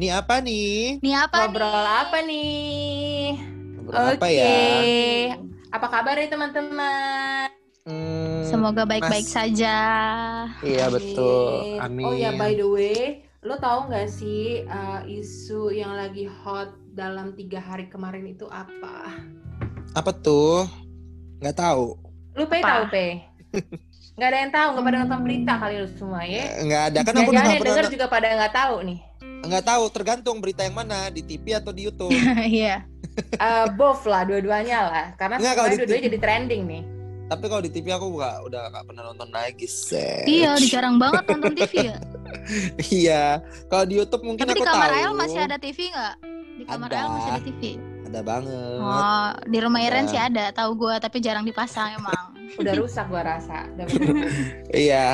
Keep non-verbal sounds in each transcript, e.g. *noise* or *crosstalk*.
Nih apa nih? Nih apa Ngobrol nih? apa nih? Ngobrol apa Oke. ya? Apa kabar ya teman-teman? Hmm, Semoga baik-baik Mas- saja. Iya betul. Amin. Oh ya, by the way, lo tahu nggak sih uh, isu yang lagi hot dalam tiga hari kemarin itu apa? Apa tuh? Nggak tahu. Lu pe tahu pe? *laughs* Nggak ada yang tahu, nggak pada nonton berita kali lu semua ya? Nggak ada kan aku nggak yang pernah denger juga pada nggak tahu nih. Nggak tahu tergantung berita yang mana di TV atau di YouTube. *laughs* Iya. Uh, both lah, dua-duanya lah. Karena Nggak, kalau sekarang di dua-duanya TV. jadi trending nih. Tapi kalau di TV aku nggak udah nggak pernah nonton lagi. Seh. Iya, udah jarang banget nonton TV ya. *laughs* Iya. Kalau di YouTube mungkin Tapi di aku kamar tahu. Ayel masih ada TV nggak? Di kamar Ada. Ayel masih ada TV. Ada banget. Oh, di rumah Iren sih ada, tahu gua tapi jarang dipasang emang. Udah rusak gua rasa. Udah *laughs* berubah. Iya.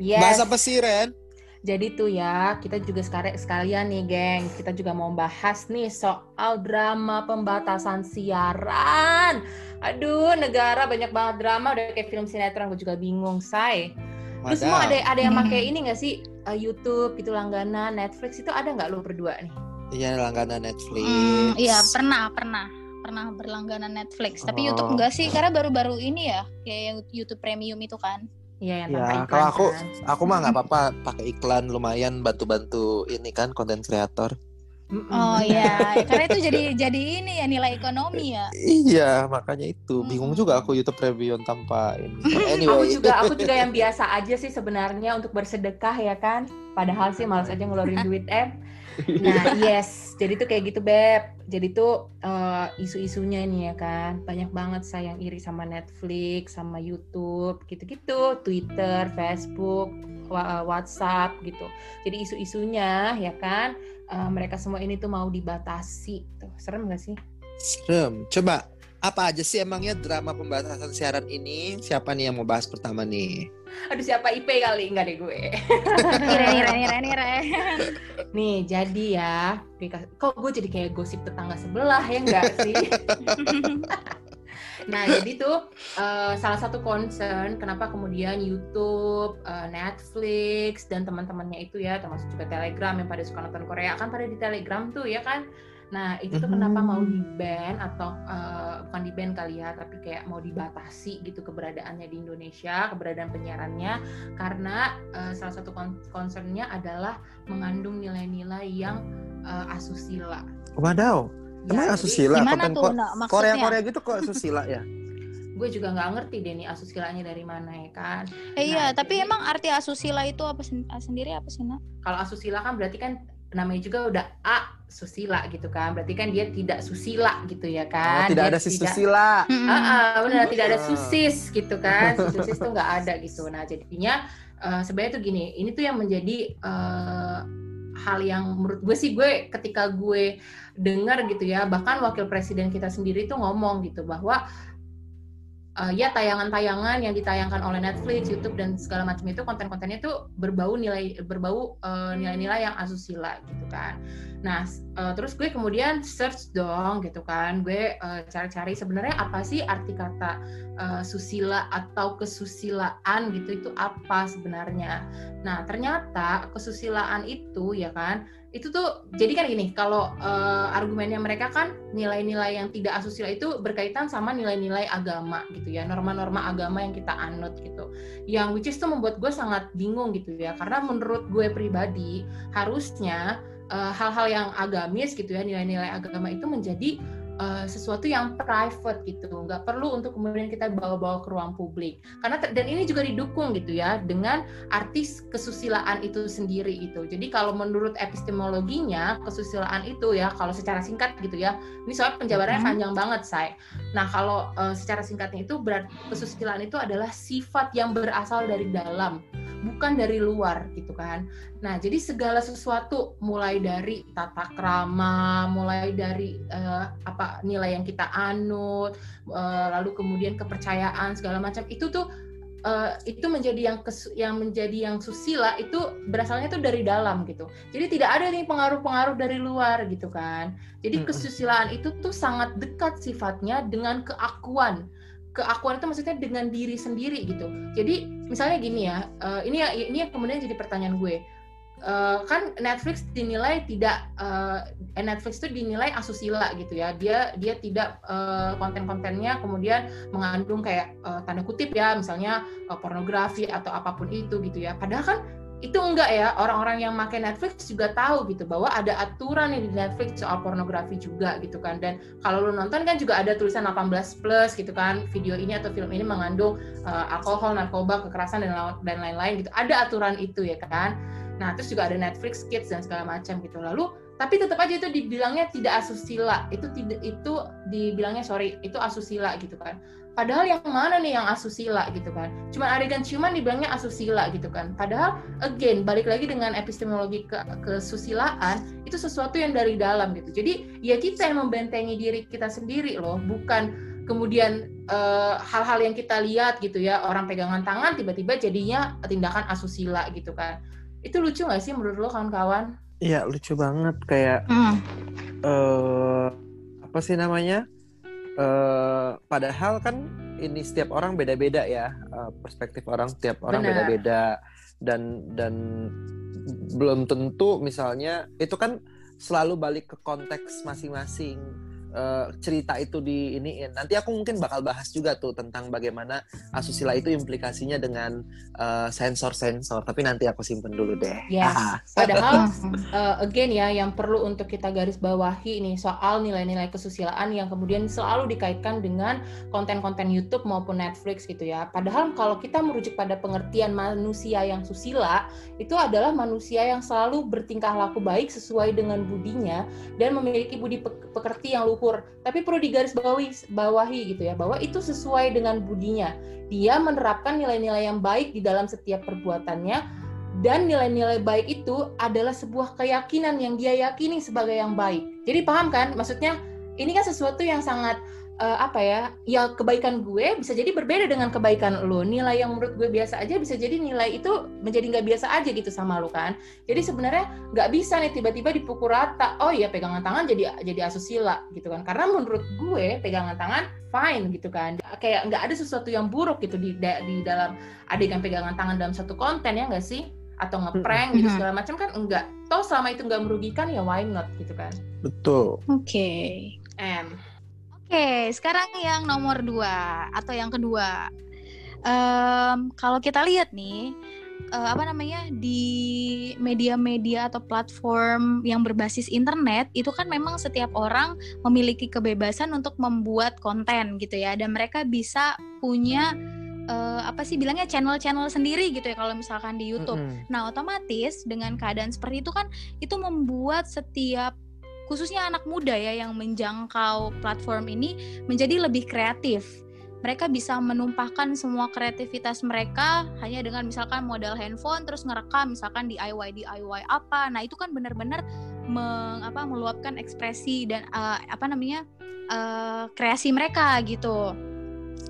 yes. Bahas apa sih Ren? Jadi tuh ya, kita juga sekali sekalian nih, geng. Kita juga mau bahas nih soal drama pembatasan siaran. Aduh, negara banyak banget drama, udah kayak film sinetron, gue juga bingung, say. Lu semua ada ada yang pakai ini gak sih eh, YouTube gitu langganan Netflix itu ada nggak lu berdua nih? Iya langganan Netflix. Hmm, iya, pernah, pernah. Pernah berlangganan Netflix, tapi Oh. YouTube enggak sih karena baru-baru ini ya, kayak yang YouTube Premium itu kan. Iya yang Ya, kalau aku kan. aku mah nggak apa-apa pakai iklan lumayan bantu-bantu ini kan konten kreator. Oh iya, *laughs* karena itu jadi jadi ini ya nilai ekonomi ya. Iya, makanya itu. Bingung Hmm. juga aku YouTube Premium tanpa ini. *laughs* Aku Anyway. juga aku juga yang biasa aja sih sebenarnya untuk bersedekah ya kan. Padahal sih males aja ngeluarin duit em. Nah yes, jadi tuh kayak gitu beb. Jadi tuh eh, isu-isunya nih ya kan, banyak banget saya yang iri sama Netflix, sama YouTube, gitu-gitu, Twitter, Facebook, wa- WhatsApp gitu. Jadi isu-isunya ya kan, eh, mereka semua ini tuh mau dibatasi. Tuh serem gak sih? Serem. Coba apa aja sih emangnya drama pembatasan siaran ini? Siapa nih yang mau bahas pertama nih? Aduh siapa IP kali? Enggak deh gue. Iren, Iren, Iren, Iren. Nih, jadi ya, kok gue jadi kayak gosip tetangga sebelah ya enggak sih? *laughs* nah, jadi tuh eh, salah satu concern kenapa kemudian YouTube, eh, Netflix dan teman-temannya itu ya, termasuk juga Telegram yang pada suka nonton Korea kan pada di Telegram tuh ya kan. Nah, itu tuh kenapa mau di ban atau eh, bukan di ban kali ya, tapi kayak mau dibatasi gitu keberadaannya di Indonesia, keberadaan penyiarannya karena eh, salah satu concernnya adalah mengandung nilai-nilai yang eh, asusila. Wadaw. Ya, Emang jadi asusila Gimana konten tuh Ko- nak maksudnya? Korea-Korea gitu kok asusila ya? *laughs* Gue juga nggak ngerti deh nih asusilanya dari mana ya kan. Eh, iya, Nah, tapi jadi- emang arti asusila itu apa sen- sendiri apa sih, Nak? Kalau asusila kan berarti kan namanya juga udah a susila gitu kan. Berarti kan dia tidak susila gitu ya Oh, kan. tidak Dia ada si susila. Hmm. Ah, ah, benar tidak ada Ah. susis gitu kan. Si *laughs* susis tuh nggak ada gitu. Nah jadinya eh, sebenarnya tuh gini, ini tuh yang menjadi eh, hal yang menurut gue sih gue ketika gue dengar gitu ya, bahkan wakil presiden kita sendiri tuh ngomong gitu bahwa eh, ya tayangan-tayangan yang ditayangkan oleh Netflix, YouTube dan segala macam itu konten-kontennya tuh berbau nilai berbau eh, nilai-nilai yang asusila gitu kan. Nah, eh, terus gue kemudian search dong gitu kan. Gue eh, cari-cari sebenarnya apa sih arti kata eh, susila atau kesusilaan gitu itu apa sebenarnya. Nah, ternyata kesusilaan itu ya kan, itu tuh jadi kan gini, kalau eh, argumennya mereka kan nilai-nilai yang tidak asusila itu berkaitan sama nilai-nilai agama gitu ya, norma-norma agama yang kita anut gitu. Yang which is tuh membuat gue sangat bingung gitu ya, karena menurut gue pribadi harusnya eh, hal-hal yang agamis gitu ya nilai-nilai agama itu menjadi eh, sesuatu yang private gitu. Nggak perlu untuk kemudian kita bawa-bawa ke ruang publik. Karena dan ini juga didukung gitu ya dengan artis kesusilaan itu sendiri gitu. Jadi kalau menurut epistemologinya kesusilaan itu ya kalau secara singkat gitu ya ini soal penjabarannya Mhm. panjang banget say nah kalau eh, secara singkatnya itu berat kesusilaan itu adalah sifat yang berasal dari dalam bukan dari luar gitu kan Nah, jadi segala sesuatu mulai dari tata krama, mulai dari eh, apa nilai yang kita anut, eh, lalu kemudian kepercayaan segala macam itu tuh eh, itu menjadi yang kes- yang menjadi yang susila itu berasalnya tuh dari dalam gitu. Jadi tidak ada nih pengaruh-pengaruh dari luar gitu kan. Jadi kesusilaan itu tuh sangat dekat sifatnya dengan keakuan. Keakuan itu maksudnya dengan diri sendiri gitu. Jadi misalnya gini ya, eh, ini ya ini yang kemudian jadi pertanyaan gue. Uh, kan Netflix dinilai tidak uh, Netflix itu dinilai asusila gitu ya. Dia dia tidak uh, konten-kontennya kemudian mengandung kayak uh, tanda kutip ya misalnya uh, pornografi atau apa pun itu gitu ya. Padahal kan itu enggak ya orang-orang yang pakai Netflix juga tahu gitu bahwa ada aturan di Netflix soal pornografi juga gitu kan. Dan kalau lu nonton kan juga ada tulisan 18 plus gitu kan video ini atau film ini mengandung uh, alkohol, narkoba, kekerasan dan dan lain-lain gitu. Ada aturan itu ya kan. Nah terus juga ada Netflix Kids dan segala macam gitu. Lalu tapi tetap aja itu dibilangnya tidak asusila. Itu tidak itu dibilangnya sorry itu asusila gitu kan Padahal yang mana nih yang asusila gitu kan? Cuma adegan ciuman dibilangnya asusila gitu kan. Padahal again balik lagi dengan epistemologi ke kesusilaan itu sesuatu yang dari dalam gitu. Jadi ya kita yang membentengi diri kita sendiri loh, bukan kemudian eh, hal-hal uh, yang kita lihat gitu ya orang pegangan tangan tiba-tiba jadinya tindakan asusila gitu kan. Itu lucu nggak sih menurut lo kawan-kawan? Iya lucu banget kayak mm. uh, apa sih namanya? Uh, padahal kan ini setiap orang beda-beda ya. Uh, perspektif orang setiap orang beda-beda. Dan dan belum tentu misalnya itu kan selalu balik ke konteks masing-masing uh, cerita itu di ini nanti aku mungkin bakal bahas juga tuh tentang bagaimana asusila itu implikasinya dengan uh, sensor-sensor tapi nanti aku simpen dulu deh. Yes. Padahal uh, again ya yang perlu untuk kita garis bawahi nih soal nilai-nilai kesusilaan yang kemudian selalu dikaitkan dengan konten-konten YouTube maupun Netflix gitu ya. Padahal kalau kita merujuk pada pengertian manusia yang susila itu adalah manusia yang selalu bertingkah laku baik sesuai dengan budinya dan memiliki budi pekerti yang luhur tapi perlu digarisbawahi bawahi gitu ya bahwa itu sesuai dengan budinya. Dia menerapkan nilai-nilai yang baik di dalam setiap perbuatannya dan nilai-nilai baik itu adalah sebuah keyakinan yang dia yakini sebagai yang baik. Jadi paham kan? Maksudnya ini kan sesuatu yang sangat uh, apa ya ya kebaikan gue bisa jadi berbeda dengan kebaikan lo. Nilai yang menurut gue biasa aja bisa jadi nilai itu menjadi nggak biasa aja gitu sama lo kan. Jadi sebenarnya nggak bisa nih tiba-tiba dipukul rata oh iya pegangan tangan jadi jadi asusila gitu kan. Karena menurut gue pegangan tangan fine gitu kan. Kayak nggak ada sesuatu yang buruk gitu di di dalam adegan pegangan tangan dalam satu konten ya nggak sih? Atau ngeprank gitu segala macam kan enggak toh selama itu nggak merugikan ya why not gitu kan. Betul. Oke. Okay. M Oke, sekarang yang nomor dua atau yang kedua. Um, kalau kita lihat nih, uh, apa namanya di media-media atau platform yang berbasis internet itu kan memang setiap orang memiliki kebebasan untuk membuat konten gitu ya, dan mereka bisa punya uh, apa sih bilangnya channel-channel sendiri gitu ya kalau misalkan di YouTube. Mm -hmm. Nah, otomatis dengan keadaan seperti itu kan itu membuat setiap khususnya anak muda ya yang menjangkau platform ini menjadi lebih kreatif. Mereka bisa menumpahkan semua kreativitas mereka hanya dengan misalkan modal handphone terus ngerekam misalkan DIY DIY apa. Nah, itu kan benar-benar meng, apa meluapkan ekspresi dan uh, apa namanya? Uh, kreasi mereka gitu.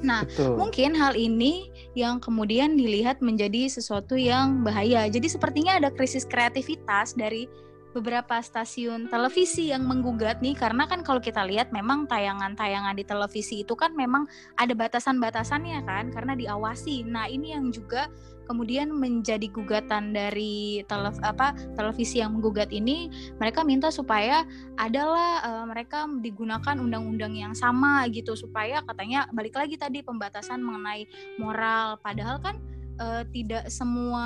Nah, Betul. mungkin hal ini yang kemudian dilihat menjadi sesuatu yang bahaya. Jadi sepertinya ada krisis kreativitas dari beberapa stasiun televisi yang menggugat nih karena kan kalau kita lihat memang tayangan-tayangan di televisi itu kan memang ada batasan-batasannya kan karena diawasi. Nah, ini yang juga kemudian menjadi gugatan dari telef apa televisi yang menggugat ini mereka minta supaya adalah uh, mereka digunakan undang-undang yang sama gitu supaya katanya balik lagi tadi pembatasan mengenai moral padahal kan uh, tidak semua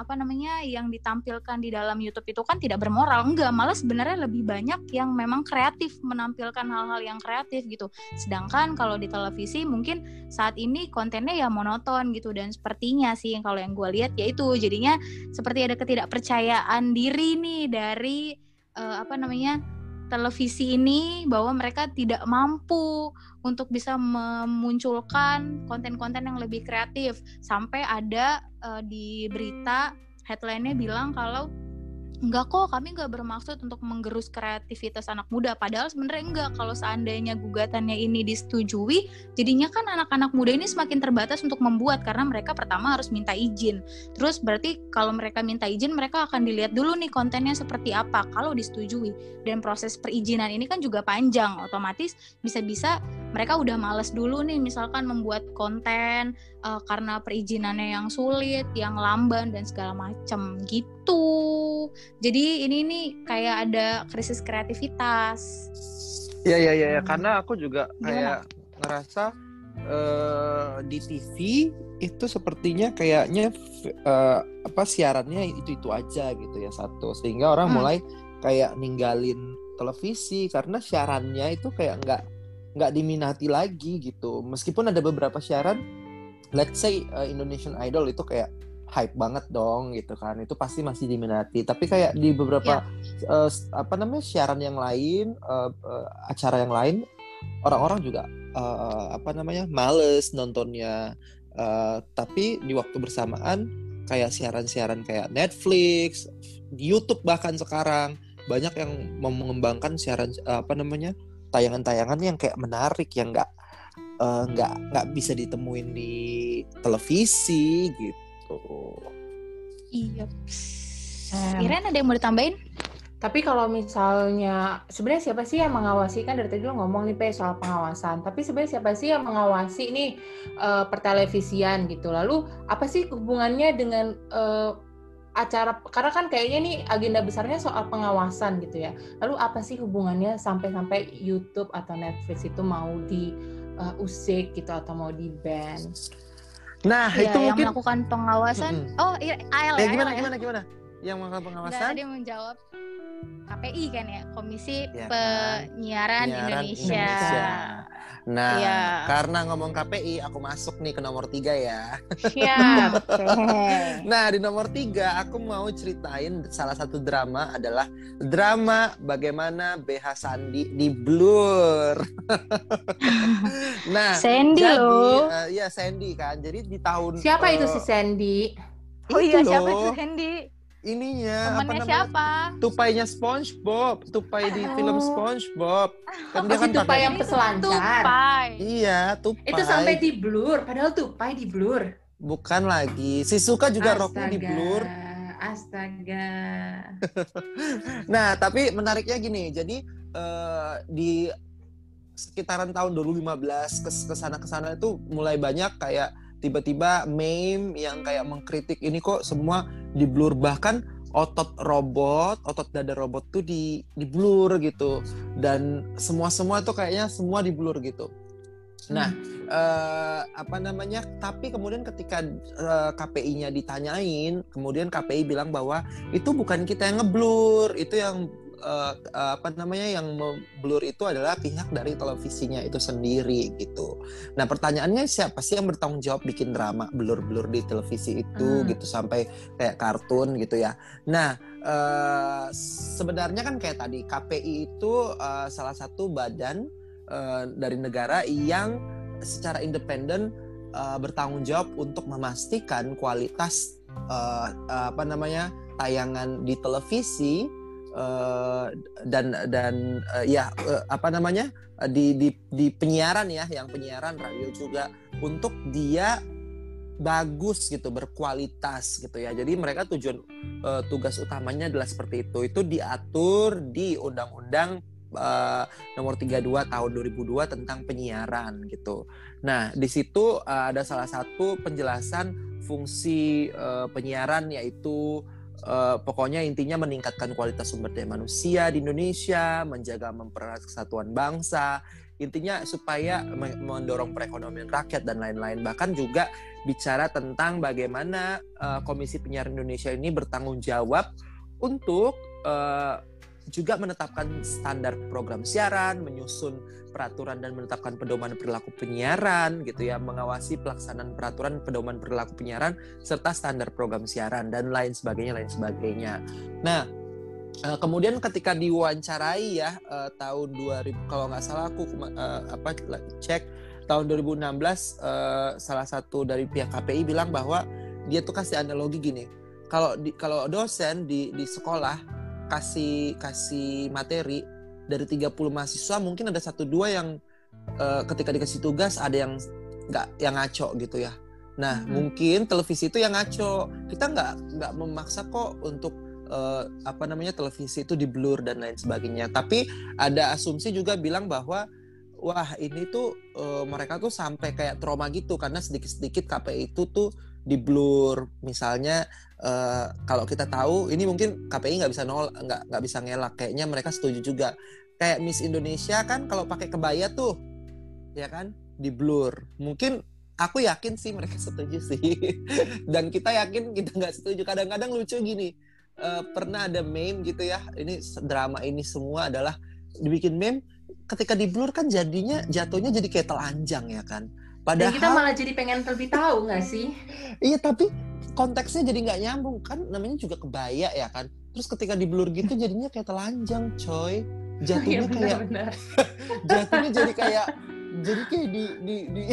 apa namanya yang ditampilkan di dalam YouTube itu kan tidak bermoral. Enggak malah sebenarnya lebih banyak yang memang kreatif menampilkan hal-hal yang kreatif gitu. Sedangkan kalau di televisi mungkin saat ini kontennya ya monoton gitu dan sepertinya sih kalau yang gue lihat yaitu jadinya seperti ada ketidakpercayaan diri nih dari uh, apa namanya televisi ini bahwa mereka tidak mampu untuk bisa memunculkan konten-konten yang lebih kreatif. Sampai ada uh, di berita headline-nya bilang kalau enggak kok kami enggak bermaksud untuk menggerus kreativitas anak muda padahal sebenarnya enggak. Kalau seandainya gugatannya ini disetujui jadinya kan anak-anak muda ini semakin terbatas untuk membuat karena mereka pertama harus minta izin. Terus berarti kalau mereka minta izin mereka akan dilihat dulu nih kontennya seperti apa kalau disetujui. Dan proses perizinan ini kan juga panjang otomatis bisa-bisa mereka udah males dulu nih misalkan membuat konten uh, karena perizinannya yang sulit, yang lamban dan segala macem gitu. Jadi ini nih kayak ada krisis kreativitas. Iya iya iya hmm. karena aku juga kayak Gimana? ngerasa uh, di TV itu sepertinya kayaknya uh, apa siarannya itu itu aja gitu ya satu sehingga orang hmm. mulai kayak ninggalin televisi karena siarannya itu kayak nggak nggak diminati lagi gitu meskipun ada beberapa siaran let's say uh, Indonesian Idol itu kayak hype banget dong gitu kan. Itu pasti masih diminati. Tapi kayak di beberapa yeah. uh, apa namanya siaran yang lain uh, uh, acara yang lain orang-orang juga uh, apa namanya males nontonnya. Uh, tapi di waktu bersamaan kayak siaran-siaran kayak Netflix YouTube bahkan sekarang banyak yang mengembangkan siaran apa namanya tayangan-tayangan yang kayak menarik yang nggak eh, nggak uh, nggak bisa ditemuin di televisi gitu. Iya. Um, Iren ada yang mau ditambahin? Tapi kalau misalnya sebenarnya siapa sih yang mengawasi kan dari tadi lo ngomong nih Pe soal pengawasan. Tapi sebenarnya siapa sih yang mengawasi nih uh, pertelevisian gitu. Lalu apa sih hubungannya dengan uh, acara karena kan kayaknya nih agenda besarnya soal pengawasan gitu ya. Lalu apa sih hubungannya sampai-sampai YouTube atau Netflix itu mau di uh, usik gitu atau mau di ban? Nah, ya, itu yang mungkin melakukan pengawasan. Mm -hmm. Oh, iya, AL ya. Gimana, ya? gimana, gimana? Yang melakukan pengawasan? Nggak, dia menjawab KPI kan ya, Komisi ya, Penyiaran, Indonesia. Indonesia. Nah, ya. karena ngomong KPI, aku masuk nih ke nomor tiga ya. Siap. nah, di nomor tiga aku mau ceritain salah satu drama adalah drama bagaimana BH Sandi di blur. *laughs* nah, Sandy jadi, loh. Uh, ya Sandy kan. Jadi di tahun. Siapa uh, itu si Sandy? Oh iya, siapa itu Sandy? Ininya Temennya apa namanya? siapa? Tupainya SpongeBob, tupai di oh. film SpongeBob. Kan dia kan tupai yang peselancar. Tupai. Iya, tupai. Itu sampai di blur, padahal tupai di blur. Bukan lagi. Si Suka juga Astaga. roknya di blur. Astaga. *laughs* nah, tapi menariknya gini. Jadi uh, di sekitaran tahun 2015 ke ke sana ke sana itu mulai banyak kayak tiba-tiba meme yang kayak mengkritik ini kok semua di blur bahkan otot robot, otot dada robot tuh di di blur gitu dan semua semua tuh kayaknya semua di blur gitu. Nah, eh, apa namanya? Tapi kemudian ketika eh, KPI-nya ditanyain, kemudian KPI bilang bahwa itu bukan kita yang ngeblur, itu yang uh, apa namanya yang blur itu adalah pihak dari televisinya itu sendiri gitu. Nah pertanyaannya siapa sih yang bertanggung jawab bikin drama blur-blur di televisi itu hmm. gitu sampai kayak kartun gitu ya. Nah uh, sebenarnya kan kayak tadi KPI itu uh, salah satu badan uh, dari negara yang secara independen uh, bertanggung jawab untuk memastikan kualitas uh, apa namanya tayangan di televisi uh, dan dan uh, ya uh, apa namanya uh, di, di di penyiaran ya yang penyiaran radio juga untuk dia bagus gitu berkualitas gitu ya. Jadi mereka tujuan uh, tugas utamanya adalah seperti itu. Itu diatur di undang-undang uh, nomor 32 tahun 2002 tentang penyiaran gitu. Nah di situ uh, ada salah satu penjelasan fungsi uh, penyiaran yaitu Uh, pokoknya intinya meningkatkan kualitas sumber daya manusia di Indonesia, menjaga mempererat kesatuan bangsa, intinya supaya mendorong perekonomian rakyat dan lain-lain. Bahkan juga bicara tentang bagaimana uh, Komisi Penyiaran Indonesia ini bertanggung jawab untuk uh, juga menetapkan standar program siaran, menyusun peraturan dan menetapkan pedoman perilaku penyiaran gitu ya, mengawasi pelaksanaan peraturan pedoman perilaku penyiaran serta standar program siaran dan lain sebagainya lain sebagainya. Nah, eh, kemudian ketika diwawancarai ya eh, tahun 2000 kalau nggak salah aku eh, apa cek tahun 2016 salah satu dari pihak KPI bilang bahwa dia tuh kasih analogi gini. Kalau kalau dosen di di sekolah kasih kasih materi dari 30 mahasiswa mungkin ada satu dua yang uh, ketika dikasih tugas ada yang nggak yang ngaco gitu ya. Nah hmm. mungkin televisi itu yang ngaco. Kita nggak nggak memaksa kok untuk uh, apa namanya televisi itu di blur dan lain sebagainya. Tapi ada asumsi juga bilang bahwa wah ini tuh uh, mereka tuh sampai kayak trauma gitu karena sedikit-sedikit KPI itu tuh di blur. Misalnya uh, kalau kita tahu ini mungkin KPI nggak bisa nol nggak nggak bisa ngelak. Kayaknya mereka setuju juga. Kayak Miss Indonesia kan kalau pakai kebaya tuh ya kan? Di blur. Mungkin aku yakin sih mereka *laughs* setuju sih. Dan kita yakin kita nggak setuju. Kadang-kadang lucu gini uh, pernah ada meme gitu ya. Ini drama ini semua adalah dibikin meme. Ketika di blur kan jadinya jatuhnya jadi kayak telanjang ya kan. Padahal Dan kita malah jadi pengen lebih tahu nggak sih? iya tapi konteksnya jadi nggak nyambung kan namanya juga kebaya ya kan. Terus ketika di blur gitu jadinya kayak telanjang coy. Jatuhnya *laughs* ya, kayak *laughs* jatuhnya jadi kayak jadi kayak di di di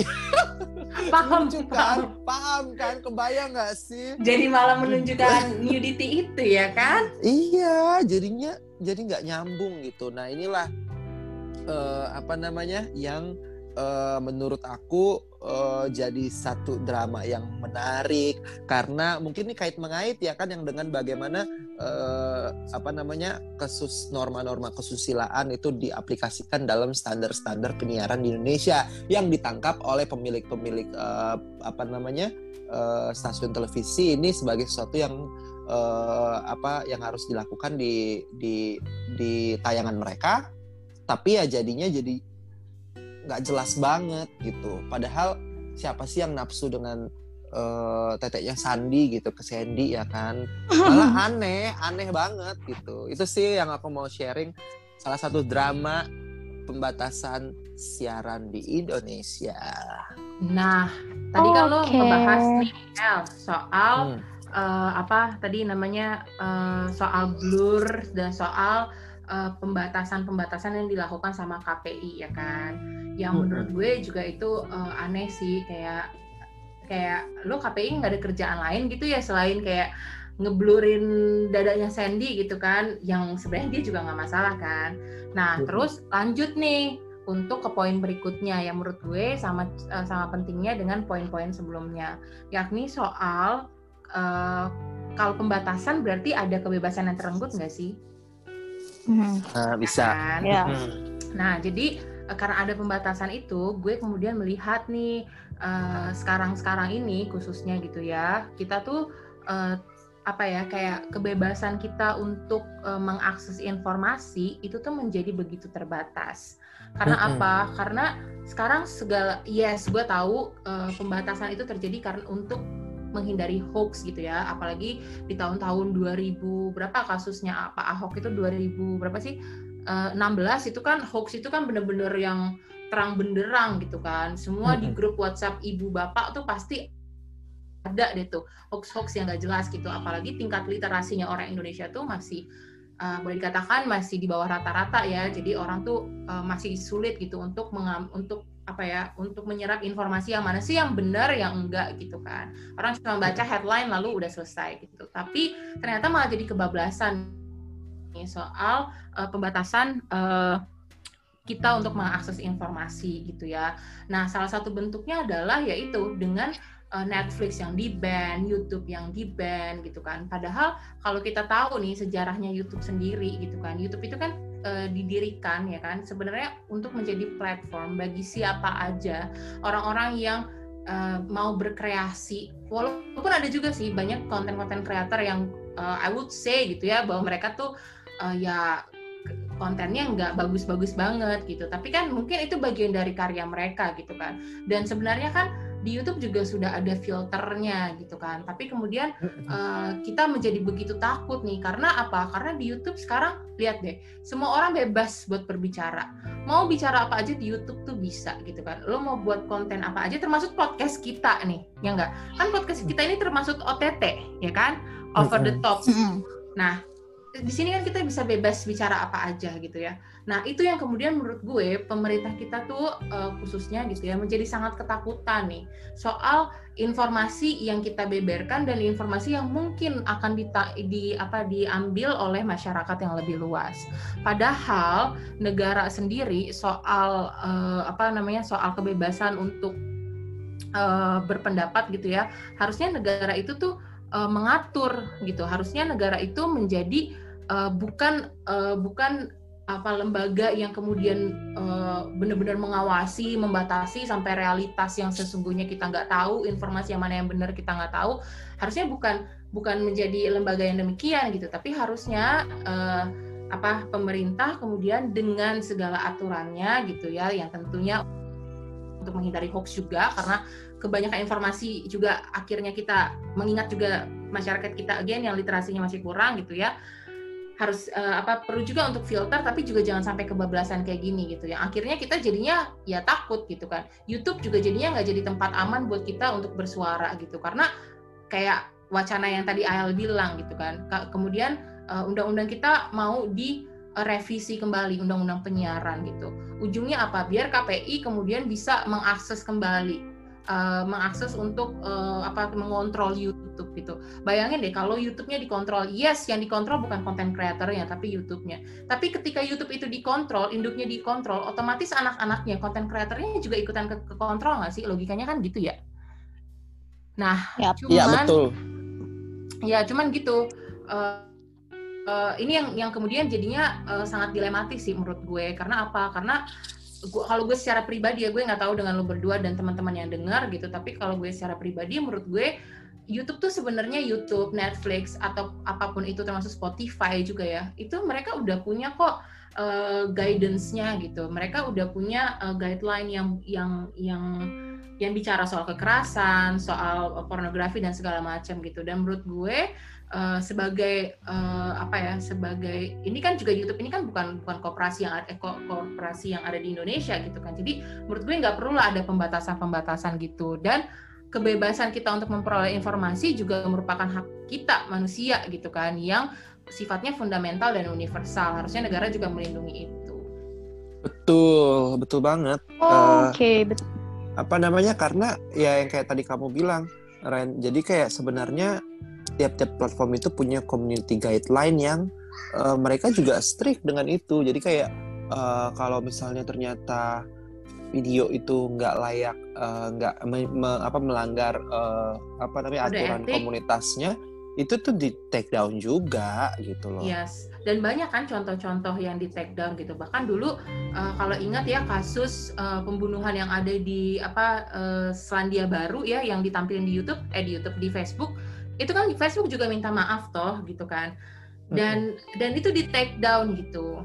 *laughs* paham kan paham. paham kan kebayang nggak sih jadi malah menunjukkan nudity itu ya kan iya jadinya jadi nggak nyambung gitu nah inilah uh, apa namanya yang uh, menurut aku uh, jadi satu drama yang menarik. Karena mungkin ini kait mengait ya kan yang dengan bagaimana uh, apa namanya kasus norma-norma kesusilaan itu diaplikasikan dalam standar-standar penyiaran di Indonesia. Yang ditangkap oleh pemilik-pemilik uh, apa namanya uh, stasiun televisi ini sebagai sesuatu yang uh, apa yang harus dilakukan di di di tayangan mereka. Tapi ya jadinya jadi nggak jelas banget gitu. Padahal siapa sih yang nafsu dengan uh, teteknya Sandi gitu ke Sandy ya kan? Malah *laughs* aneh aneh banget gitu. Itu sih yang aku mau sharing. Salah satu drama pembatasan siaran di Indonesia. Nah tadi okay. kalau ngebahas nih El soal hmm. uh, apa tadi namanya uh, soal blur dan soal uh, pembatasan-pembatasan yang dilakukan sama KPI ya kan. Yang menurut gue juga itu uh, aneh sih kayak kayak lo KPI nggak ada kerjaan lain gitu ya selain kayak ngeblurin dadanya Sandy gitu kan yang sebenarnya dia juga nggak masalah kan? Nah terus lanjut nih untuk ke poin berikutnya yang menurut gue sama uh, sama pentingnya dengan poin-poin sebelumnya yakni soal uh, kalau pembatasan berarti ada kebebasan yang terenggut nggak sih Hmm. Nah, bisa. Kan? Ya. Hmm. Nah, jadi eh, karena ada pembatasan itu, gue kemudian melihat nih eh, sekarang-sekarang ini khususnya gitu ya, kita tuh uh, apa ya kayak kebebasan kita untuk uh, mengakses informasi itu tuh menjadi begitu terbatas. Karena hmm. apa? Karena sekarang segala yes, gue tahu uh, pembatasan itu terjadi karena untuk menghindari hoax gitu ya. Apalagi di tahun-tahun 2000 berapa kasusnya Pak Ahok itu 2000 berapa sih? Uh, eh, 16 itu kan hoax itu kan bener-bener yang terang benderang gitu kan. Semua di grup WhatsApp ibu bapak tuh pasti ada deh tuh hoax-hoax yang gak jelas gitu. Apalagi tingkat literasinya orang Indonesia tuh masih uh, boleh dikatakan masih di bawah rata-rata ya. Jadi orang tuh uh, masih sulit gitu untuk untuk apa ya untuk menyerap informasi yang mana sih yang benar yang enggak gitu kan. Orang cuma baca headline lalu udah selesai gitu. Tapi ternyata malah jadi kebablasan nih soal uh, pembatasan uh, kita untuk mengakses informasi gitu ya. Nah salah satu bentuknya adalah yaitu dengan uh, Netflix yang di ban, YouTube yang di ban gitu kan. Padahal kalau kita tahu nih sejarahnya YouTube sendiri gitu kan. YouTube itu kan uh, didirikan ya kan? Sebenarnya untuk menjadi platform bagi siapa aja orang-orang yang uh, mau berkreasi. Walaupun ada juga sih banyak konten-konten kreator yang uh, I would say gitu ya bahwa mereka tuh uh, ya kontennya nggak bagus-bagus banget gitu. Tapi kan mungkin itu bagian dari karya mereka gitu kan. Dan sebenarnya kan di YouTube juga sudah ada filternya gitu kan. Tapi kemudian uh, kita menjadi begitu takut nih karena apa? Karena di YouTube sekarang lihat deh, semua orang bebas buat berbicara. Mau bicara apa aja di YouTube tuh bisa gitu kan. Lo mau buat konten apa aja termasuk podcast kita nih, ya enggak? Kan podcast kita ini termasuk OTT, ya kan? Over the top. Nah, di sini kan kita bisa bebas bicara apa aja gitu ya. Nah itu yang kemudian menurut gue pemerintah kita tuh uh, khususnya gitu ya menjadi sangat ketakutan nih soal informasi yang kita beberkan dan informasi yang mungkin akan di, di apa diambil oleh masyarakat yang lebih luas. Padahal negara sendiri soal uh, apa namanya soal kebebasan untuk uh, berpendapat gitu ya harusnya negara itu tuh mengatur gitu harusnya negara itu menjadi uh, bukan uh, bukan apa lembaga yang kemudian uh, benar-benar mengawasi, membatasi sampai realitas yang sesungguhnya kita nggak tahu, informasi yang mana yang benar kita nggak tahu, harusnya bukan bukan menjadi lembaga yang demikian gitu, tapi harusnya uh, apa pemerintah kemudian dengan segala aturannya gitu ya, yang tentunya untuk menghindari hoax juga karena kebanyakan informasi juga akhirnya kita mengingat juga masyarakat kita again yang literasinya masih kurang gitu ya harus uh, apa perlu juga untuk filter tapi juga jangan sampai kebablasan kayak gini gitu ya. Akhirnya kita jadinya ya takut gitu kan. YouTube juga jadinya nggak jadi tempat aman buat kita untuk bersuara gitu. Karena kayak wacana yang tadi Ayal bilang gitu kan. Kemudian uh, undang-undang kita mau di revisi kembali undang-undang penyiaran gitu. Ujungnya apa? Biar KPI kemudian bisa mengakses kembali uh, mengakses untuk uh, apa mengontrol YouTube gitu. Bayangin deh kalau YouTube-nya dikontrol, yes yang dikontrol bukan konten kreatornya tapi YouTube-nya. Tapi ketika YouTube itu dikontrol, induknya dikontrol, otomatis anak-anaknya konten kreatornya juga ikutan ke, ke kontrol nggak sih? Logikanya kan gitu ya. Nah, yep. cuman ya, betul. Ya, cuman gitu. Uh, uh, ini yang yang kemudian jadinya uh, sangat dilematis sih menurut gue. Karena apa? Karena gua, kalau gue secara pribadi ya gue nggak tahu dengan lo berdua dan teman-teman yang dengar gitu tapi kalau gue secara pribadi menurut gue YouTube tuh sebenarnya YouTube, Netflix atau apa pun itu termasuk Spotify juga ya itu mereka udah punya kok uh, guidance-nya gitu. Mereka udah punya uh, guideline yang yang yang yang bicara soal kekerasan, soal pornografi dan segala macam gitu. Dan menurut gue uh, sebagai uh, apa ya sebagai ini kan juga YouTube ini kan bukan bukan koperasi yang ada eh, koperasi yang ada di Indonesia gitu kan. Jadi menurut gue nggak perlu lah ada pembatasan-pembatasan gitu. Dan kebebasan kita untuk memperoleh informasi juga merupakan hak kita manusia gitu kan yang sifatnya fundamental dan universal. Harusnya negara juga melindungi itu. Betul betul banget. Oh, uh, oke okay. apa namanya karena ya yang kayak tadi kamu bilang Ren jadi kayak sebenarnya tiap-tiap platform itu punya community guideline yang uh, mereka juga strict dengan itu. Jadi kayak uh, kalau misalnya ternyata video itu nggak layak, uh, nggak me, me, apa melanggar uh, apa namanya aturan etik. komunitasnya, itu tuh di take down juga gitu loh. Yes. Dan banyak kan contoh-contoh yang di take down gitu. Bahkan dulu uh, kalau ingat ya kasus uh, pembunuhan yang ada di apa uh, Selandia Baru ya yang ditampilkan di YouTube, eh di YouTube di Facebook itu kan Facebook juga minta maaf toh gitu kan dan mm-hmm. dan itu di take down gitu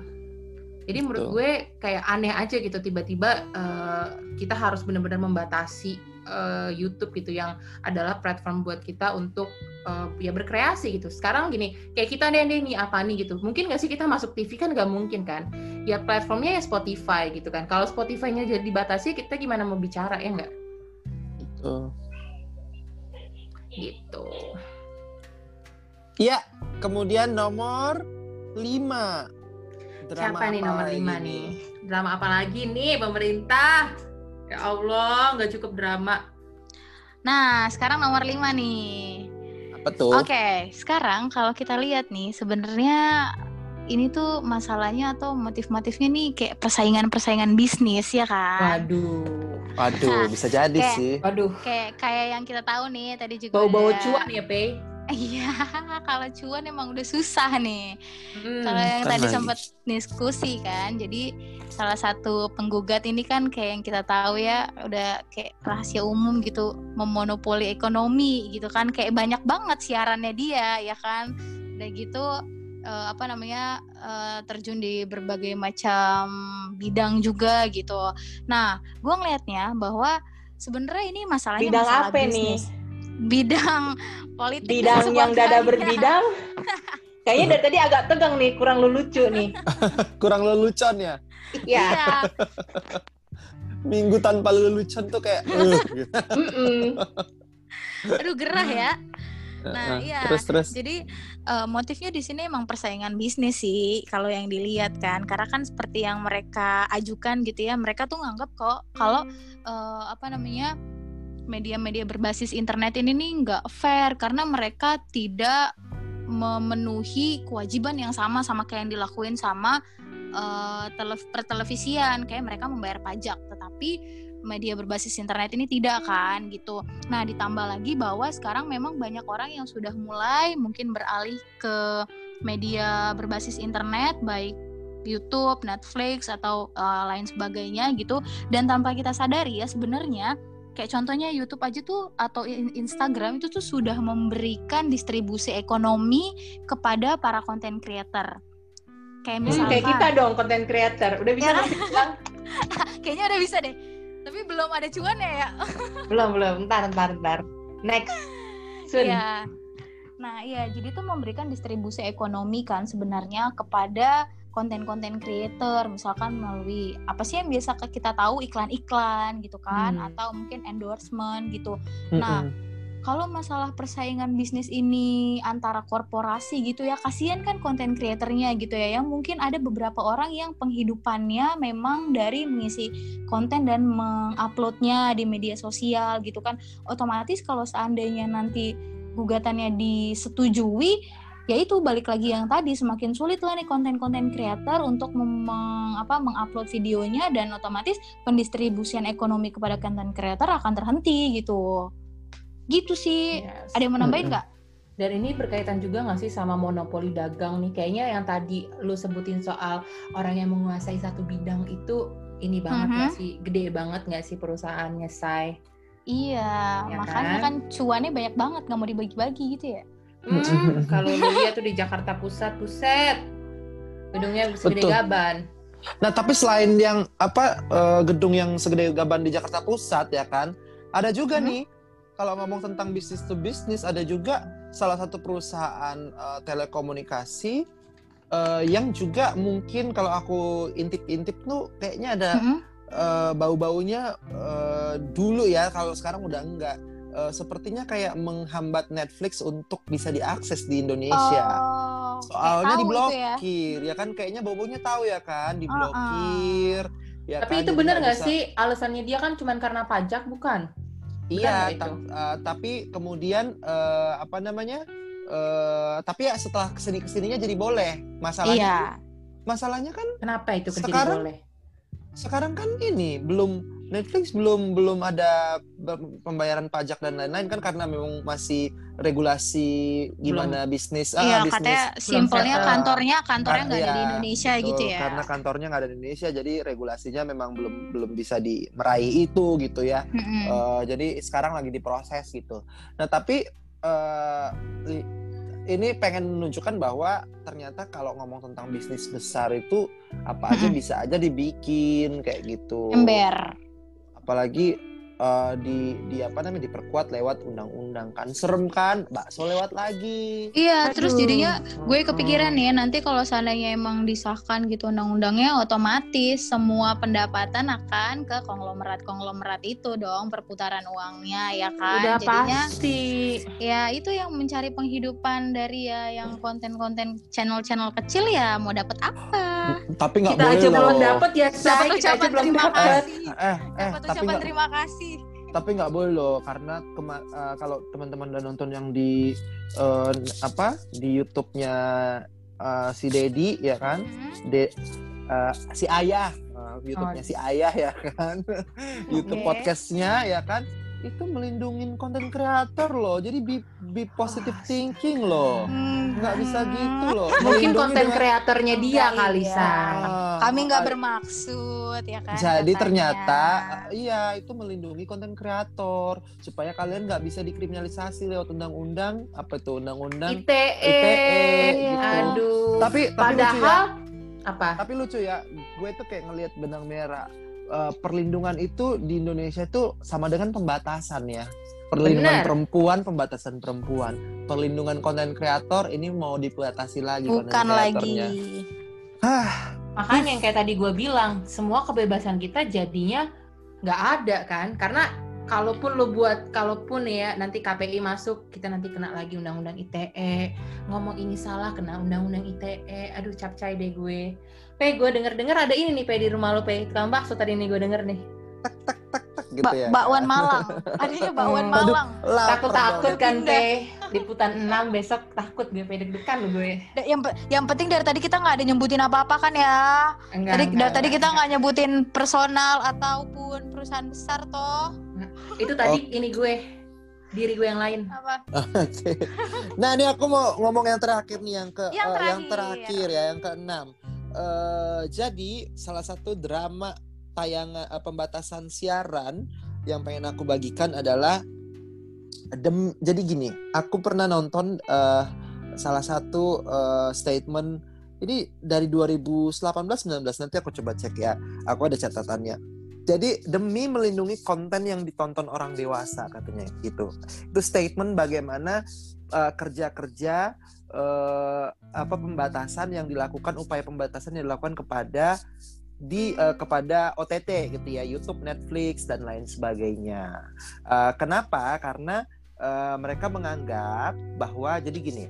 jadi menurut Betul. gue kayak aneh aja gitu tiba-tiba uh, kita harus benar-benar membatasi uh, YouTube gitu yang adalah platform buat kita untuk uh, ya berkreasi gitu. Sekarang gini, kayak kita deh nih apa nih gitu. Mungkin nggak sih kita masuk TV kan nggak mungkin kan? Ya platformnya ya Spotify gitu kan. Kalau Spotify-nya jadi dibatasi, kita gimana mau bicara ya nggak? Betul gitu. Ya kemudian nomor 5 drama siapa nih nomor 5 nih? drama apa lagi nih pemerintah? Ya Allah nggak cukup drama. Nah sekarang nomor 5 nih. Apa tuh? Oke okay, sekarang kalau kita lihat nih sebenarnya ini tuh masalahnya atau motif-motifnya nih kayak persaingan-persaingan bisnis ya kan? Waduh. Waduh, nah, bisa jadi kayak, sih. Waduh. Kayak kayak yang kita tahu nih tadi juga. Bau-bau cuan ya, Pe. *laughs* Iya, kalau cuan emang udah susah nih. Hmm, kalau yang tadi sempat diskusi kan, jadi salah satu penggugat ini kan kayak yang kita tahu ya, udah kayak rahasia umum gitu, memonopoli ekonomi gitu kan, kayak banyak banget siarannya dia ya kan. Udah gitu uh, apa namanya uh, terjun di berbagai macam bidang juga gitu. Nah, gue ngelihatnya bahwa sebenarnya ini masalahnya bidang masalah apa bisnis. nih? Bidang politik. Bidang yang dada berbidang. *laughs* Kayaknya dari tadi agak tegang nih, kurang lucu nih. *laughs* kurang lelucon ya? Iya. iya. *laughs* Minggu tanpa lelucon tuh kayak. Uh, gitu. Aduh gerah ya. Nah, iya. Terus terus. Jadi uh, motifnya di sini emang persaingan bisnis sih kalau yang dilihat kan. Karena kan seperti yang mereka ajukan gitu ya, mereka tuh nganggap kok kalau uh, apa namanya media-media berbasis internet ini nih nggak fair karena mereka tidak memenuhi kewajiban yang sama sama kayak yang dilakuin sama uh, pertelevisian kayak mereka membayar pajak tetapi media berbasis internet ini tidak kan gitu. Nah, ditambah lagi bahwa sekarang memang banyak orang yang sudah mulai mungkin beralih ke media berbasis internet baik YouTube, Netflix atau uh, lain sebagainya gitu dan tanpa kita sadari ya sebenarnya kayak contohnya YouTube aja tuh atau Instagram itu tuh sudah memberikan distribusi ekonomi kepada para konten creator. Kayak misalnya hmm, kayak kita dong konten creator. Udah bisa ya, kan? *laughs* Kayaknya udah bisa deh. Tapi belum ada cuannya ya. *laughs* belum, belum. Ntar, ntar, ntar. Next. Soon. Ya. Nah, iya, jadi itu memberikan distribusi ekonomi kan sebenarnya kepada konten-konten creator, misalkan melalui apa sih yang biasa kita tahu iklan-iklan gitu kan, hmm. atau mungkin endorsement gitu. Nah, hmm. Kalau masalah persaingan bisnis ini antara korporasi gitu ya, kasihan kan konten creatornya gitu ya, yang mungkin ada beberapa orang yang penghidupannya memang dari mengisi konten dan menguploadnya di media sosial gitu kan, otomatis kalau seandainya nanti gugatannya disetujui ya itu balik lagi yang tadi semakin sulit lah nih konten-konten kreator untuk meng, apa mengupload videonya dan otomatis pendistribusian ekonomi kepada konten kreator akan terhenti gitu gitu sih yes. ada yang menambahin nggak dan ini berkaitan juga nggak sih sama monopoli dagang nih kayaknya yang tadi lu sebutin soal orang yang menguasai satu bidang itu ini banget nggak uh -huh. sih gede banget nggak sih perusahaannya say Iya, ya makanya kan? kan cuannya banyak banget nggak mau dibagi-bagi gitu ya. Hmm, kalau lu lihat tuh di Jakarta Pusat, Pusat, gedungnya segede Betul. gaban. Nah, tapi selain yang apa uh, gedung yang segede gaban di Jakarta Pusat ya kan, ada juga hmm. nih kalau ngomong tentang bisnis to bisnis ada juga salah satu perusahaan uh, telekomunikasi uh, yang juga mungkin kalau aku intip-intip tuh kayaknya ada hmm uh, bau-baunya uh, dulu ya kalau sekarang udah enggak uh, sepertinya kayak menghambat Netflix untuk bisa diakses di Indonesia. Oh, Soalnya ya? diblokir, ya? ya kan kayaknya bau-baunya tahu ya kan, diblokir. Uh, uh. Ya Tapi kan, itu benar nggak bisa... sih alasannya dia kan cuma karena pajak bukan? Iya, ta uh, tapi kemudian uh, apa namanya? Uh, tapi ya setelah ke sini ke sininya jadi boleh. Masalahnya, iya. masalahnya kan kenapa itu sekarang, boleh? sekarang kan ini belum Netflix belum belum ada pembayaran pajak dan lain-lain kan karena memang masih regulasi gimana belum. bisnis iya, ah, bisnis katanya simpelnya kantornya kantornya nggak ada di iya, Indonesia betul, gitu ya karena kantornya nggak ada di Indonesia jadi regulasinya memang belum belum bisa di meraih itu gitu ya mm-hmm. uh, jadi sekarang lagi diproses gitu nah tapi uh, ini pengen menunjukkan bahwa ternyata kalau ngomong tentang bisnis besar itu apa aja bisa aja dibikin kayak gitu. Ember. Apalagi uh, di di apa namanya diperkuat lewat undang-undang. Kan serem kan? Bakso lewat lagi. Iya Aduh. terus jadinya gue kepikiran nih nanti kalau seandainya emang disahkan gitu undang-undangnya otomatis semua pendapatan akan ke konglomerat konglomerat itu dong perputaran uangnya ya kan? Udah jadinya pasti. ya itu yang mencari penghidupan dari ya yang konten-konten channel-channel kecil ya mau dapat apa? Tapi nggak boleh aja loh. belum dapat ya saya kita aja belum dapat eh, eh, eh, tapi gak, terima kasih tapi nggak boleh loh karena uh, kalau teman-teman udah nonton yang di uh, apa di YouTube-nya uh, si Dedi ya kan? Hmm. De, uh, si Ayah. Uh, YouTube-nya oh. si Ayah ya kan? *laughs* *laughs* YouTube podcastnya ya kan itu melindungi konten kreator loh. Jadi be, be positive oh, thinking loh. Hmm. Nggak bisa gitu loh. Mungkin konten kreatornya dia kali ya. sa. Kami nggak bermaksud ya kan. Jadi katanya. ternyata iya itu melindungi konten kreator supaya kalian nggak bisa dikriminalisasi lewat undang-undang apa itu undang-undang ITE. ITE gitu. Aduh. Tapi tapi padahal lucu ya. apa? Tapi lucu ya. Gue tuh kayak ngelihat benang merah uh, perlindungan itu di Indonesia itu sama dengan pembatasan ya. Perlindungan Bener. perempuan, pembatasan perempuan. Perlindungan konten kreator ini mau dibatasi lagi Bukan lagi. Hah. Makanya yang kayak tadi gue bilang, semua kebebasan kita jadinya nggak ada kan? Karena kalaupun lo buat kalaupun ya nanti KPI masuk kita nanti kena lagi undang-undang ITE ngomong ini salah kena undang-undang ITE aduh capcay deh gue Pe gue denger denger ada ini nih Pe di rumah lo Pe tukang bakso tadi nih gue denger nih tak tak tak tak gitu ba ya bakwan Malang adanya bakwan Malang takut takut kan Pe liputan 6 besok takut gue Pe deg-degan lo gue yang yang penting dari tadi kita nggak ada nyebutin apa-apa kan ya enggak, tadi enggak, dari enggak, tadi kita nggak nyebutin personal ataupun perusahaan besar toh itu tadi oh. ini gue diri gue yang lain. Apa? *laughs* Oke. Okay. Nah ini aku mau ngomong yang terakhir nih yang ke yang, uh, terakhir. yang terakhir ya yang keenam. Uh, jadi salah satu drama tayangan uh, pembatasan siaran yang pengen aku bagikan adalah dem jadi gini aku pernah nonton uh, salah satu uh, statement ini dari 2018-19 nanti aku coba cek ya aku ada catatannya. Jadi demi melindungi konten yang ditonton orang dewasa katanya gitu. Itu statement bagaimana kerja-kerja uh, apa pembatasan yang dilakukan upaya pembatasan yang dilakukan kepada di uh, kepada OTT gitu ya YouTube, Netflix dan lain sebagainya. Uh, kenapa? Karena uh, mereka menganggap bahwa jadi gini,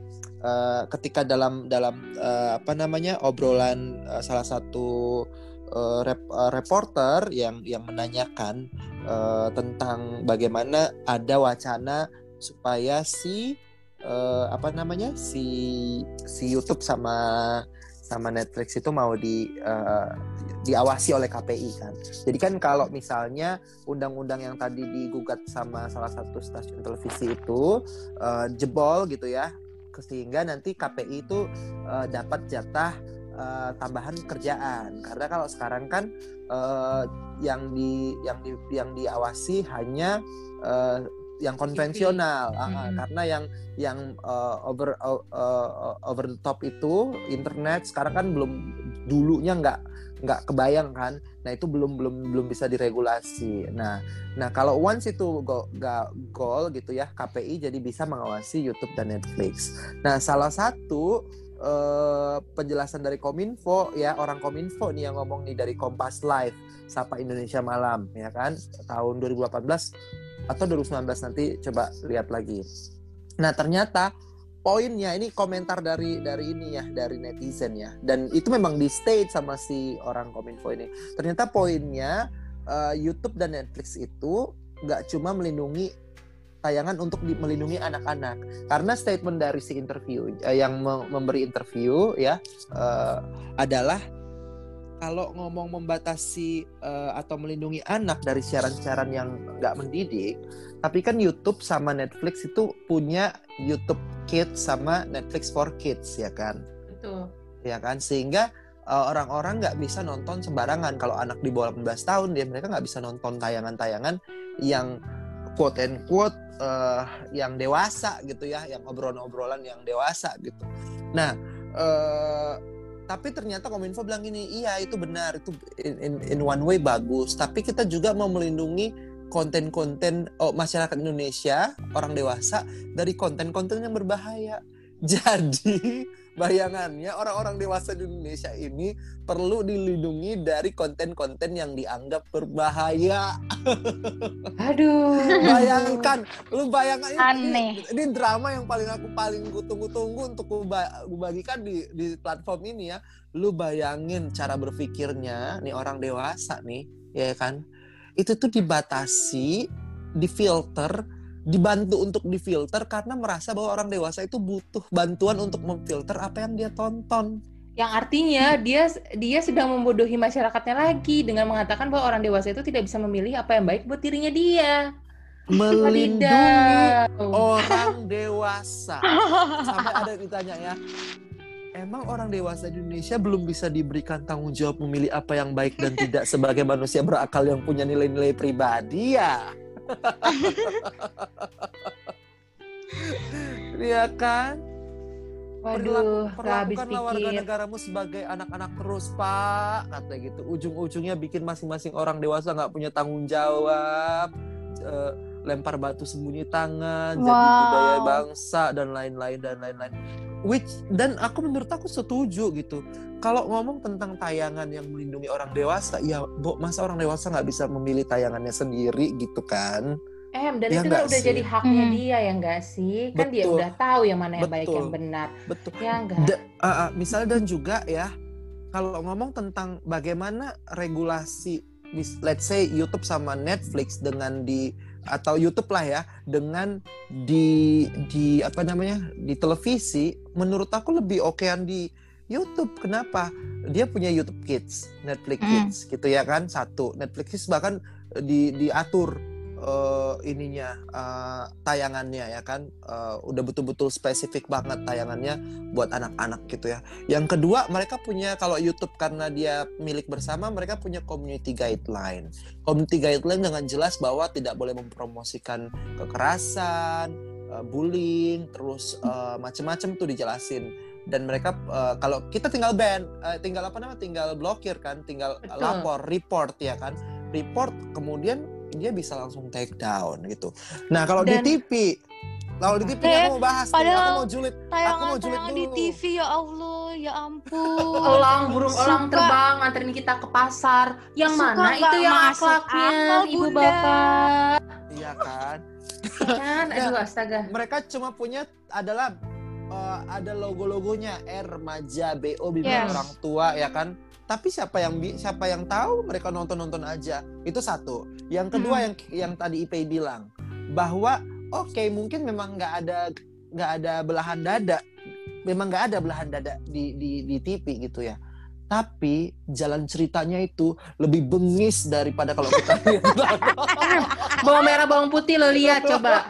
uh, ketika dalam dalam uh, apa namanya obrolan uh, salah satu uh, rep, uh, reporter yang yang menanyakan uh, tentang bagaimana ada wacana supaya si uh, apa namanya si si YouTube sama sama Netflix itu mau di uh, diawasi oleh KPI kan. Jadi kan kalau misalnya undang-undang yang tadi digugat sama salah satu stasiun televisi itu uh, jebol gitu ya, sehingga nanti KPI itu uh, dapat jatah uh, tambahan kerjaan. Karena kalau sekarang kan uh, yang di yang di yang diawasi hanya uh, yang konvensional. uh, hmm. karena yang yang uh, over uh, uh, over the top itu internet sekarang kan belum dulunya nggak nggak kebayang kan? Nah itu belum belum belum bisa diregulasi. Nah nah kalau once itu go, go, goal gitu ya KPI jadi bisa mengawasi YouTube dan Netflix. Nah salah satu uh, penjelasan dari Kominfo ya orang Kominfo nih yang ngomong nih dari Kompas Live Sapa Indonesia Malam ya kan? Tahun 2018 atau 2019 nanti coba lihat lagi. Nah ternyata poinnya ini komentar dari dari ini ya dari netizen ya dan itu memang di state sama si orang kominfo ini. Ternyata poinnya uh, YouTube dan Netflix itu nggak cuma melindungi tayangan untuk di, melindungi anak-anak karena statement dari si interview uh, yang me memberi interview ya uh, adalah kalau ngomong membatasi uh, atau melindungi anak dari siaran-siaran yang nggak mendidik, tapi kan YouTube sama Netflix itu punya YouTube Kids sama Netflix for Kids ya kan? Betul. Ya kan, sehingga uh, orang-orang nggak bisa nonton sembarangan. Kalau anak di bawah 18 tahun, dia mereka nggak bisa nonton tayangan-tayangan yang quote and quote uh, yang dewasa gitu ya, yang obrolan-obrolan yang dewasa gitu. Nah. Uh, tapi ternyata kominfo bilang ini iya itu benar itu in, in, in one way bagus. Tapi kita juga mau melindungi konten-konten oh, masyarakat Indonesia orang dewasa dari konten-konten yang berbahaya. *laughs* Jadi bayangannya orang-orang dewasa di Indonesia ini perlu dilindungi dari konten-konten yang dianggap berbahaya. Aduh. Bayangkan, lu bayangkan Aneh. Ini, ini drama yang paling aku paling tunggu-tunggu untuk gue bagikan di di platform ini ya. Lu bayangin cara berpikirnya nih orang dewasa nih, ya kan? Itu tuh dibatasi, difilter dibantu untuk difilter karena merasa bahwa orang dewasa itu butuh bantuan untuk memfilter apa yang dia tonton. Yang artinya dia dia sedang membodohi masyarakatnya lagi dengan mengatakan bahwa orang dewasa itu tidak bisa memilih apa yang baik buat dirinya dia. Melindungi orang *laughs* dewasa. Sampai ada ditanya ya, emang orang dewasa di Indonesia belum bisa diberikan tanggung jawab memilih apa yang baik dan tidak sebagai manusia berakal yang punya nilai-nilai pribadi ya? Iya kan? Waduh, perlakukanlah warga negaramu sebagai anak-anak terus, Pak. Kata gitu. Ujung-ujungnya bikin masing-masing orang dewasa nggak punya tanggung jawab. Uh, lempar batu sembunyi tangan, wow. jadi budaya bangsa dan lain-lain dan lain-lain. Which dan aku menurut aku setuju gitu kalau ngomong tentang tayangan yang melindungi orang dewasa, ya bo, masa orang dewasa nggak bisa memilih tayangannya sendiri gitu kan? Em, dan ya itu kan udah sih? jadi haknya hmm. dia ya enggak sih? Kan Betul. dia udah tahu yang mana yang Betul. baik yang benar. Betul. Ya enggak. Da, uh, uh, misalnya dan juga ya, kalau ngomong tentang bagaimana regulasi, let's say YouTube sama Netflix dengan di atau YouTube lah ya dengan di di apa namanya di televisi menurut aku lebih okean di YouTube. Kenapa? Dia punya YouTube Kids, Netflix mm. Kids gitu ya kan. Satu, Netflix Kids bahkan di diatur uh, ininya uh, tayangannya ya kan uh, udah betul-betul spesifik banget tayangannya buat anak-anak gitu ya. Yang kedua mereka punya kalau YouTube karena dia milik bersama mereka punya community guideline. Community guideline dengan jelas bahwa tidak boleh mempromosikan kekerasan, uh, bullying, terus uh, macem-macem tuh dijelasin dan mereka uh, kalau kita tinggal ban uh, tinggal apa namanya tinggal blokir kan tinggal Betul. lapor report ya kan report kemudian dia bisa langsung take down gitu. Nah kalau di TV, kalau di TV eh, aku mau bahas, nih, aku mau julid, aku mau julid dulu. di TV ya Allah, ya ampun. Elang burung elang terbang nganterin kita ke pasar. Yang Suka mana itu yang akhlaknya, ibu bapak? Iya kan. kan, *laughs* aduh astaga. Mereka cuma punya adalah uh, ada logo-logonya R remaja BO bimbingan yes. orang tua ya kan tapi siapa yang siapa yang tahu mereka nonton-nonton aja. Itu satu. Yang kedua hmm. yang yang tadi IP bilang bahwa oke okay, mungkin memang nggak ada nggak ada belahan dada. Memang nggak ada belahan dada di di di TV gitu ya tapi jalan ceritanya itu lebih bengis daripada kalau kita lihat. *laughs* Bawang merah bawang putih lo lihat coba.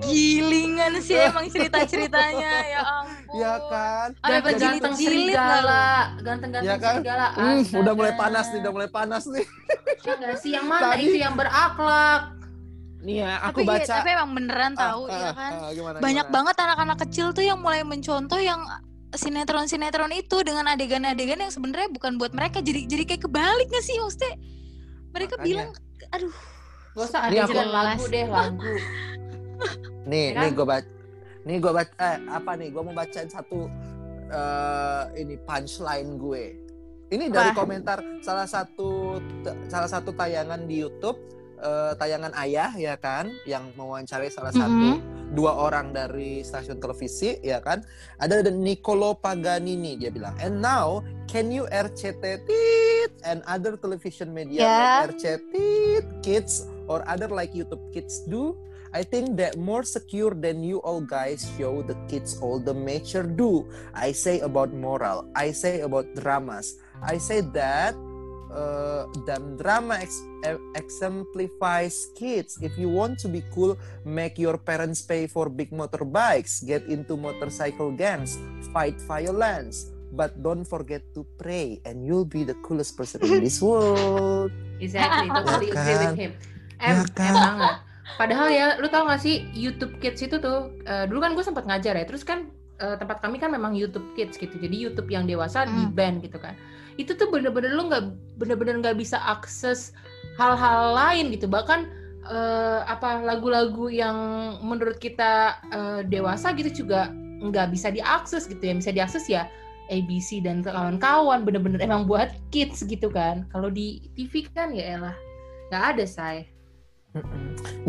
Gilingan sih emang cerita ceritanya ya ampun. Ya kan? Ada ganteng serigala ganteng ganteng ya kan? serigala hmm, udah mulai panas nih udah mulai panas nih. Ya sih yang mana Tadi, itu yang berakhlak? Nih ya, aku tapi, baca. Tapi emang beneran ah, tahu ah, ya kan. Ah, gimana, Banyak gimana? banget anak-anak kecil tuh yang mulai mencontoh yang sinetron-sinetron itu dengan adegan-adegan yang sebenarnya bukan buat mereka. Jadi jadi kayak kebalik gak sih maksudnya mereka Makanya. bilang aduh. Gak usah ada aku... lagu deh lagu. *laughs* Nih ya kan? nih gue baca nih gue baca eh, apa nih? Gue mau bacain satu uh, ini punchline gue. Ini dari Wah. komentar salah satu salah satu tayangan di YouTube uh, tayangan ayah ya kan? Yang mewawancarai salah satu. Mm -hmm dua orang dari stasiun televisi ya kan ada Nicolo Paganini dia bilang and now can you RCT and other television media yeah. like RCT Kids or other like YouTube Kids do I think that more secure than you all guys show the kids all the mature do. I say about moral. I say about dramas. I say that uh, dan drama ex exemplifies kids. If you want to be cool, make your parents pay for big motorbikes, get into motorcycle gangs, fight violence, but don't forget to pray, and you'll be the coolest person in this world. *laughs* Exactly, *laughs* totally ya agree with him. Em, ya kan? em banget. Padahal ya, lu tau gak sih YouTube Kids itu tuh, uh, dulu kan gue sempat ngajar ya, terus kan uh, tempat kami kan memang YouTube Kids gitu, jadi YouTube yang dewasa hmm. di band gitu kan itu tuh bener-bener lo nggak bener-bener nggak bisa akses hal-hal lain gitu. Bahkan uh, apa lagu-lagu yang menurut kita uh, dewasa gitu juga nggak bisa diakses gitu ya. Bisa diakses ya ABC dan kawan-kawan. Bener-bener emang buat kids gitu kan. Kalau di TV kan ya elah nggak ada say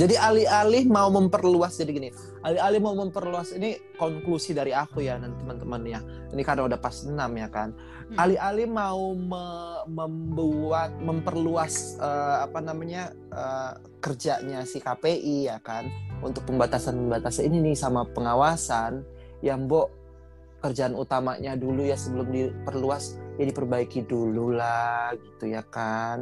jadi alih-alih mau memperluas jadi gini, alih-alih mau memperluas ini konklusi dari aku ya nanti teman-teman ya. Ini karena udah pas 6 ya kan. Hmm. Alih-alih mau me membuat memperluas uh, apa namanya uh, kerjanya si KPI ya kan untuk pembatasan-pembatasan ini nih sama pengawasan yang Mbok kerjaan utamanya dulu ya sebelum diperluas ya diperbaiki dulu lah gitu ya kan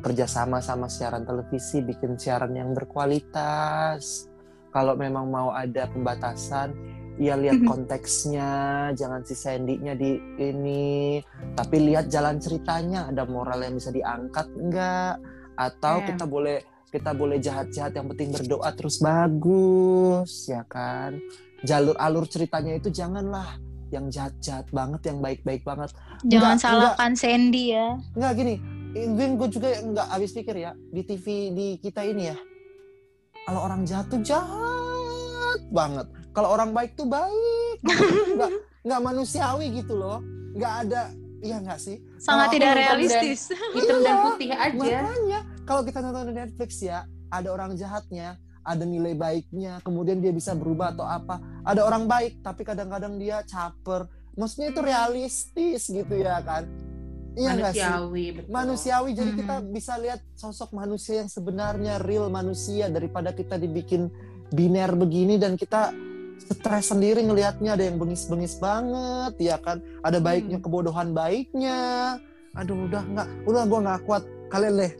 kerjasama sama siaran televisi bikin siaran yang berkualitas. Kalau memang mau ada pembatasan ya lihat konteksnya jangan si Sandy-nya di ini. Tapi lihat jalan ceritanya ada moral yang bisa diangkat enggak atau yeah. kita boleh kita boleh jahat-jahat yang penting berdoa terus bagus ya kan? Jalur alur ceritanya itu janganlah yang jahat-jahat banget yang baik-baik banget. Jangan enggak, salahkan enggak, Sandy ya. Enggak gini Gue gue juga nggak habis pikir ya di TV di kita ini ya. Kalau orang jahat tuh jahat banget. Kalau orang baik tuh baik. nggak *laughs* nggak manusiawi gitu loh. Nggak ada Iya nggak sih? Sangat tidak realistis. *laughs* hitam dan putih aja. Makanya kalau kita nonton di Netflix ya, ada orang jahatnya, ada nilai baiknya, kemudian dia bisa berubah atau apa. Ada orang baik, tapi kadang-kadang dia caper. Maksudnya itu realistis gitu ya kan? Iya manusiawi, betul. Manusiawi, jadi mm-hmm. kita bisa lihat sosok manusia yang sebenarnya real manusia daripada kita dibikin biner begini dan kita stres sendiri ngelihatnya ada yang bengis-bengis banget ya kan ada baiknya hmm. kebodohan baiknya aduh udah nggak udah gue nggak kuat kalian deh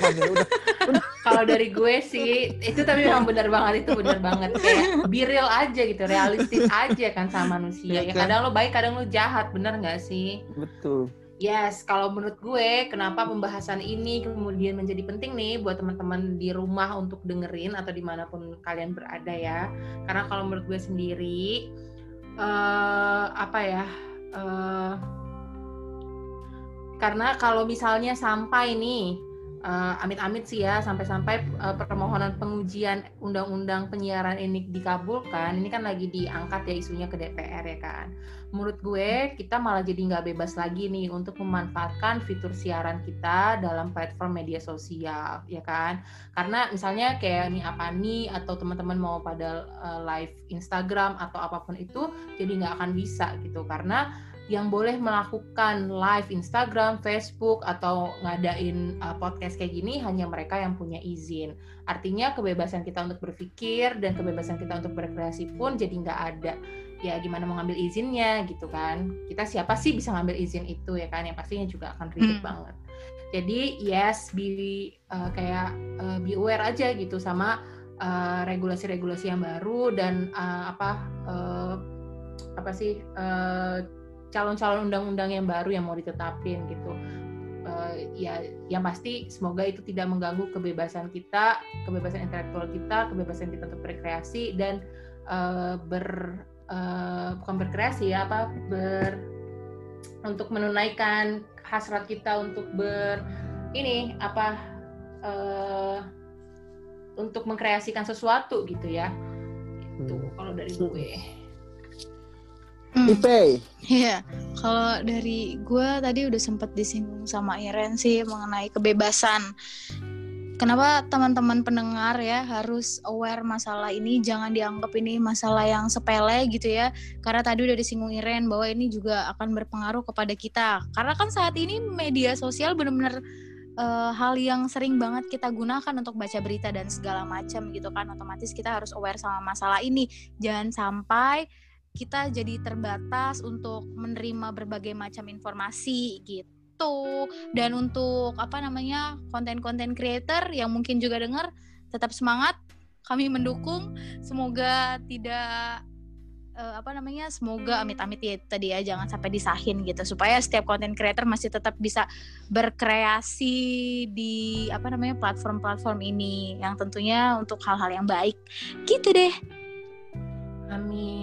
udah, udah. kalau *laughs* kalau dari gue sih itu tapi memang benar banget itu benar banget kayak be real aja gitu realistis aja kan sama manusia ya, ya kan? kadang lo baik kadang lo jahat bener nggak sih betul Yes, kalau menurut gue, kenapa pembahasan ini kemudian menjadi penting nih buat teman-teman di rumah untuk dengerin atau di mana pun kalian berada ya. Karena kalau menurut gue sendiri, uh, apa ya? Uh, karena kalau misalnya sampai nih amit-amit sih ya sampai-sampai uh, permohonan pengujian undang-undang penyiaran ini dikabulkan ini kan lagi diangkat ya isunya ke DPR ya kan. Menurut gue kita malah jadi nggak bebas lagi nih untuk memanfaatkan fitur siaran kita dalam platform media sosial ya kan. Karena misalnya kayak nih apa nih atau teman-teman mau pada uh, live Instagram atau apa pun itu jadi nggak akan bisa gitu. Karena yang boleh melakukan live Instagram, Facebook, atau ngadain uh, podcast kayak gini hanya mereka yang punya izin. Artinya kebebasan kita untuk berpikir dan kebebasan kita untuk berkreasi pun jadi nggak ada. Ya gimana mau ngambil izinnya gitu kan? Kita siapa sih bisa ngambil izin itu ya kan? Yang pastinya juga akan ribet hmm. banget. Jadi yes, be uh, kayak uh, be aware aja gitu sama regulasi-regulasi uh, yang baru dan uh, apa uh, apa sih uh, calon-calon undang-undang yang baru yang mau ditetapin gitu. Uh, ya yang pasti semoga itu tidak mengganggu kebebasan kita kebebasan intelektual kita kebebasan kita untuk berkreasi dan uh, ber uh, bukan berkreasi ya apa ber untuk menunaikan hasrat kita untuk ber ini apa uh, untuk mengkreasikan sesuatu gitu ya. Itu hmm. kalau dari gue Hmm. Ipe. Iya, kalau dari gue tadi udah sempat disinggung sama Iren sih mengenai kebebasan. Kenapa teman-teman pendengar ya harus aware masalah ini, jangan dianggap ini masalah yang sepele gitu ya. Karena tadi udah disinggung Iren bahwa ini juga akan berpengaruh kepada kita. Karena kan saat ini media sosial benar-benar uh, hal yang sering banget kita gunakan untuk baca berita dan segala macam gitu kan. Otomatis kita harus aware sama masalah ini. Jangan sampai kita jadi terbatas untuk menerima berbagai macam informasi gitu. Dan untuk apa namanya konten-konten creator yang mungkin juga dengar tetap semangat. Kami mendukung. Semoga tidak uh, apa namanya semoga amit-amit ya tadi ya jangan sampai disahin gitu. Supaya setiap konten creator masih tetap bisa berkreasi di apa namanya platform-platform ini. Yang tentunya untuk hal-hal yang baik. Gitu deh. Amin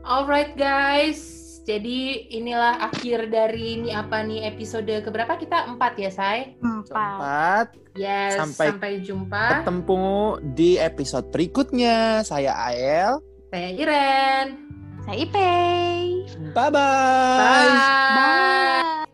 Alright guys, jadi inilah akhir dari ini apa nih episode keberapa kita empat ya say? Empat. Yes. Sampai, sampai jumpa. Ketemu di episode berikutnya. Saya Ael. Saya Iren. Saya Ipei. Bye bye. Bye. bye.